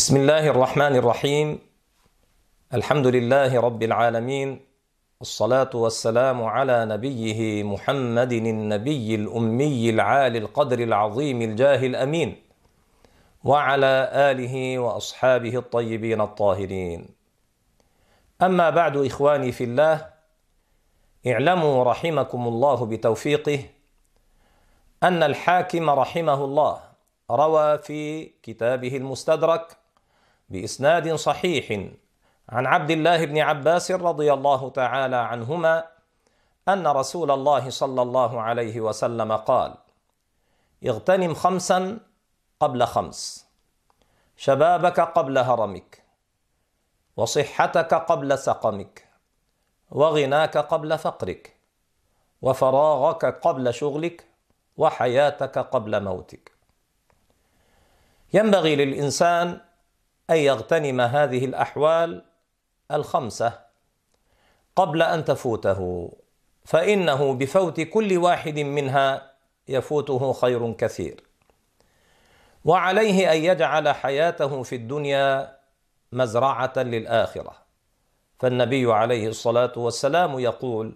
بسم الله الرحمن الرحيم الحمد لله رب العالمين والصلاة والسلام على نبيه محمد النبي الأمي العالي القدر العظيم الجاه الأمين وعلى آله وأصحابه الطيبين الطاهرين أما بعد إخواني في الله اعلموا رحمكم الله بتوفيقه أن الحاكم رحمه الله روى في كتابه المستدرك بإسناد صحيح عن عبد الله بن عباس رضي الله تعالى عنهما أن رسول الله صلى الله عليه وسلم قال اغتنم خمسا قبل خمس شبابك قبل هرمك وصحتك قبل سقمك وغناك قبل فقرك وفراغك قبل شغلك وحياتك قبل موتك. ينبغي للإنسان ان يغتنم هذه الأحوال الخمسة قبل أن تفوته فإنه بفوت كل واحد منها يفوته خير كثير. وعليه أن يجعل حياته في الدنيا مزرعة للآخرة. فالنبي عليه الصلاة والسلام يقول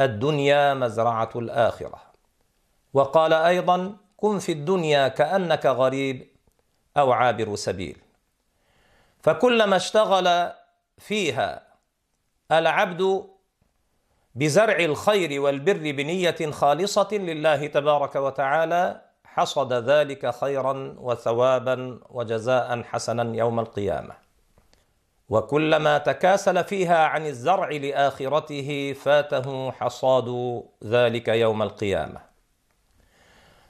الدنيا مزرعة الآخرة. وقال أيضا كن في الدنيا كأنك غريب أو عابر سبيل. فكلما اشتغل فيها العبد بزرع الخير والبر بنية خالصة لله تبارك وتعالى حصد ذلك خيرا وثوابا وجزاء حسنا يوم القيامة. وكلما تكاسل فيها عن الزرع لآخرته فاته حصاد ذلك يوم القيامة.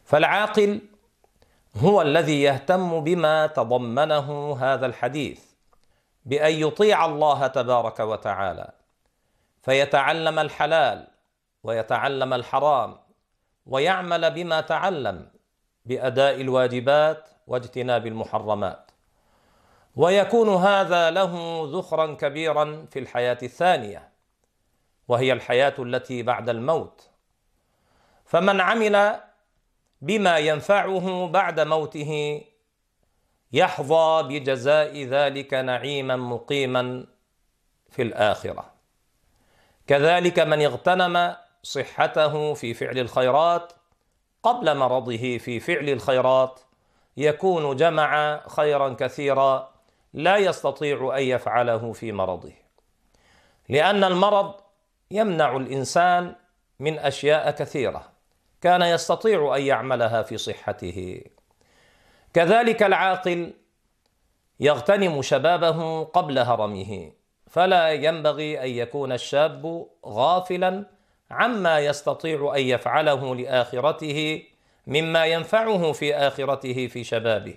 فالعاقل هو الذي يهتم بما تضمنه هذا الحديث بأن يطيع الله تبارك وتعالى فيتعلم الحلال ويتعلم الحرام ويعمل بما تعلم بأداء الواجبات واجتناب المحرمات. ويكون هذا له ذخرا كبيرا في الحياة الثانية وهي الحياة التي بعد الموت. فمن عمل بما ينفعه بعد موته يحظى بجزاء ذلك نعيما مقيما في الآخرة. كذلك من اغتنم صحته في فعل الخيرات قبل مرضه في فعل الخيرات يكون جمع خيرا كثيرا لا يستطيع أن يفعله في مرضه. لأن المرض يمنع الإنسان من أشياء كثيرة. كان يستطيع أن يعملها في صحته. كذلك العاقل يغتنم شبابه قبل هرمه فلا ينبغي أن يكون الشاب غافلا عما يستطيع أن يفعله لآخرته مما ينفعه في آخرته في شبابه.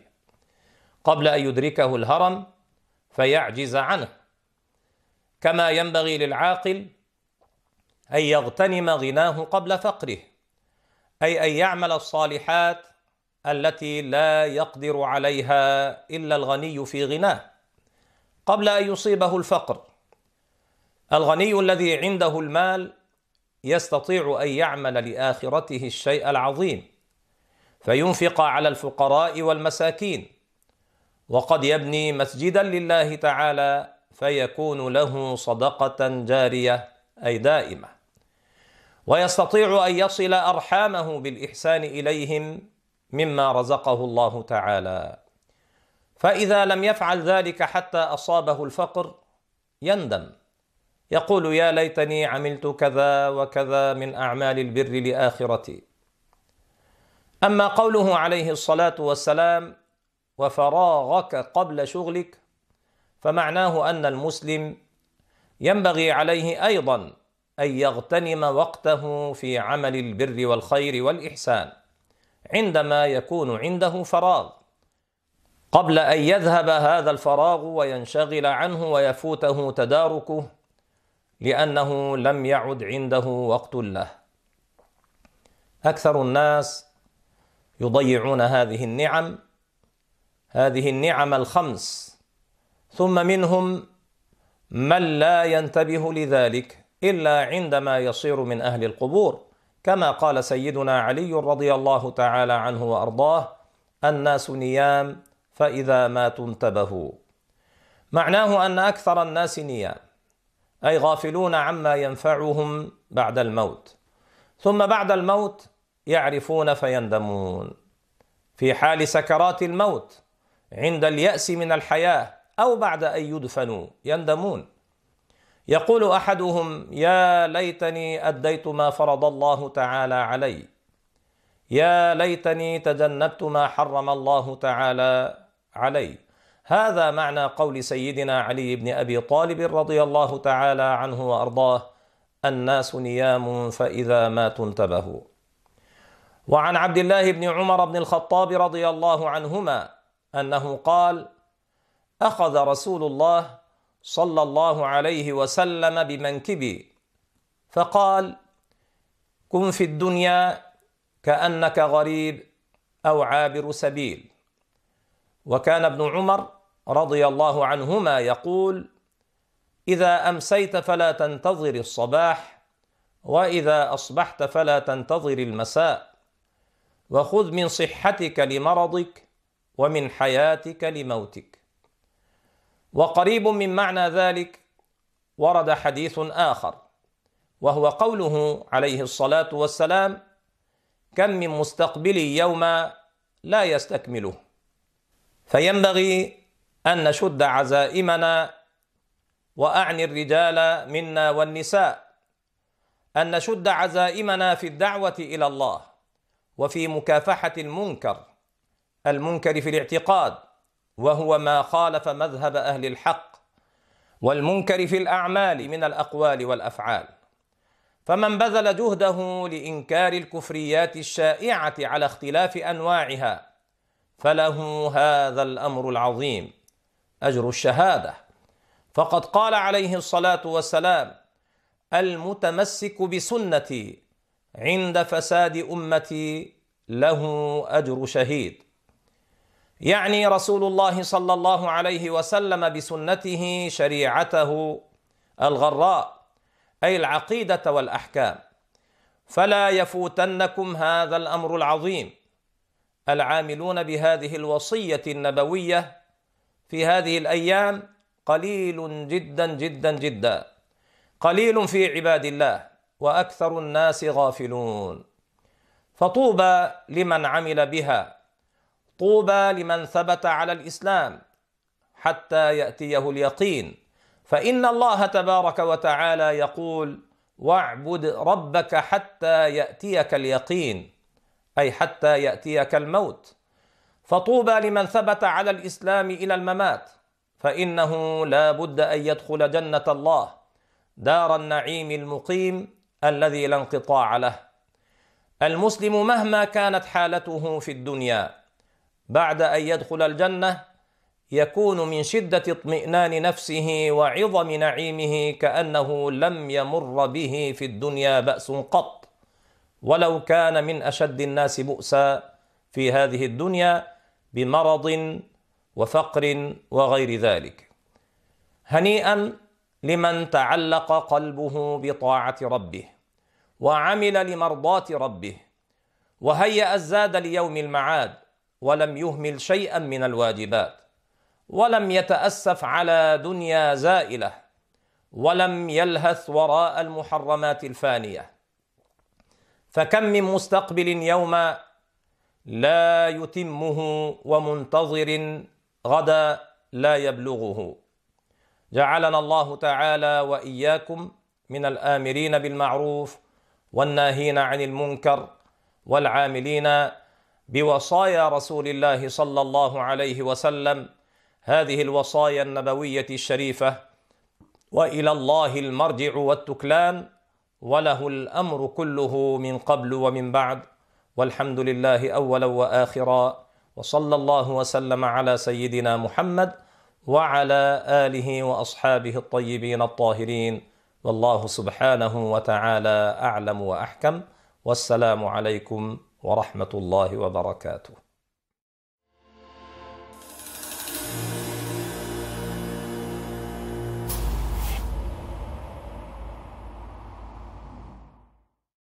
قبل أن يدركه الهرم فيعجز عنه. كما ينبغي للعاقل أن يغتنم غناه قبل فقره. أي أن يعمل الصالحات التي لا يقدر عليها إلا الغني في غناه. قبل أن يصيبه الفقر الغني الذي عنده المال يستطيع أن يعمل لآخرته الشيء العظيم فينفق على الفقراء والمساكين وقد يبني مسجدا لله تعالى فيكون له صدقة جارية أي دائمة. ويستطيع أن يصل أرحامه بالإحسان إليهم مما رزقه الله تعالى. فإذا لم يفعل ذلك حتى أصابه الفقر يندم. يقول يا ليتني عملت كذا وكذا من أعمال البر لآخرتي. أما قوله عليه الصلاة والسلام وفراغك قبل شغلك فمعناه أن المسلم ينبغي عليه أيضا أن يغتنم وقته في عمل البر والخير والإحسان عندما يكون عنده فراغ. قبل أن يذهب هذا الفراغ وينشغل عنه ويفوته تداركه لأنه لم يعد عنده وقت له. أكثر الناس يضيعون هذه النعم هذه النعم الخمس ثم منهم من لا ينتبه لذلك. إلا عندما يصير من أهل القبور. كما قال سيدنا علي رضي الله تعالى عنه وأرضاه الناس نيام فإذا ماتوا انتبهوا. معناه أن أكثر الناس نيام أي غافلون عما ينفعهم بعد الموت. ثم بعد الموت يعرفون فيندمون. في حال سكرات الموت عند اليأس من الحياة أو بعد أن يدفنوا يندمون. يقول أحدهم يا ليتني أديت ما فرض الله تعالى علي. يا ليتني تجنبت ما حرم الله تعالى علي. هذا معنى قول سيدنا علي بن أبي طالب رضي الله تعالى عنه وأرضاه الناس نيام فإذا ماتوا انتبهوا. وعن عبد الله بن عمر بن الخطاب رضي الله عنهما أنه قال أخذ رسول الله صلى الله عليه وسلم بمنكبي فقال كن في الدنيا كأنك غريب أو عابر سبيل. وكان ابن عمر رضي الله عنهما يقول إذا أمسيت فلا تنتظر الصباح وإذا أصبحت فلا تنتظر المساء. وخذ من صحتك لمرضك ومن حياتك لموتك. وقريب من معنى ذلك ورد حديث آخر وهو قوله عليه الصلاة والسلام كم من مستقبل يوما لا يستكمله. فينبغي أن نشد عزائمنا وأعني الرجال منا والنساء أن نشد عزائمنا في الدعوة إلى الله وفي مكافحة المنكر المنكر في الاعتقاد وهو ما خالف مذهب أهل الحق والمنكر في الأعمال من الأقوال والأفعال. فمن بذل جهده لإنكار الكفريات الشائعة على اختلاف أنواعها فله هذا الأمر العظيم أجر الشهادة. فقد قال عليه الصلاة والسلام المتمسك بسنتي عند فساد أمتي له أجر شهيد. يعني رسول الله صلى الله عليه وسلم بسنته شريعته الغراء أي العقيدة والأحكام. فلا يفوتنكم هذا الأمر العظيم. العاملون بهذه الوصية النبوية في هذه الأيام قليل جدا جدا جدا. قليل في عباد الله وأكثر الناس غافلون. فطوبى لمن عمل بها. طوبى لمن ثبت على الإسلام حتى يأتيه اليقين. فإن الله تبارك وتعالى يقول واعبد ربك حتى يأتيك اليقين أي حتى يأتيك الموت. فطوبى لمن ثبت على الإسلام إلى الممات فإنه لا بد أن يدخل جنة الله دار النعيم المقيم الذي لا انقطاع له. المسلم مهما كانت حالته في الدنيا بعد أن يدخل الجنة يكون من شدة اطمئنان نفسه وعظم نعيمه كأنه لم يمر به في الدنيا بأس قط. ولو كان من أشد الناس بؤسا في هذه الدنيا بمرض وفقر وغير ذلك. هنيئا لمن تعلق قلبه بطاعة ربه وعمل لمرضاة ربه وهيأ الزاد ليوم المعاد ولم يهمل شيئا من الواجبات ولم يتأسف على دنيا زائلة ولم يلهث وراء المحرمات الفانية. فكم من مستقبل يوما لا يتمه ومنتظر غدا لا يبلغه. جعلنا الله تعالى وإياكم من الآمرين بالمعروف والناهين عن المنكر والعاملين بوصايا رسول الله صلى الله عليه وسلم هذه الوصايا النبوية الشريفة وإلى الله المرجع والتكلان وله الأمر كله من قبل ومن بعد. والحمد لله أولا وآخرا وصلى الله وسلم على سيدنا محمد وعلى آله وأصحابه الطيبين الطاهرين. والله سبحانه وتعالى أعلم وأحكم. والسلام عليكم ورحمة الله وبركاته.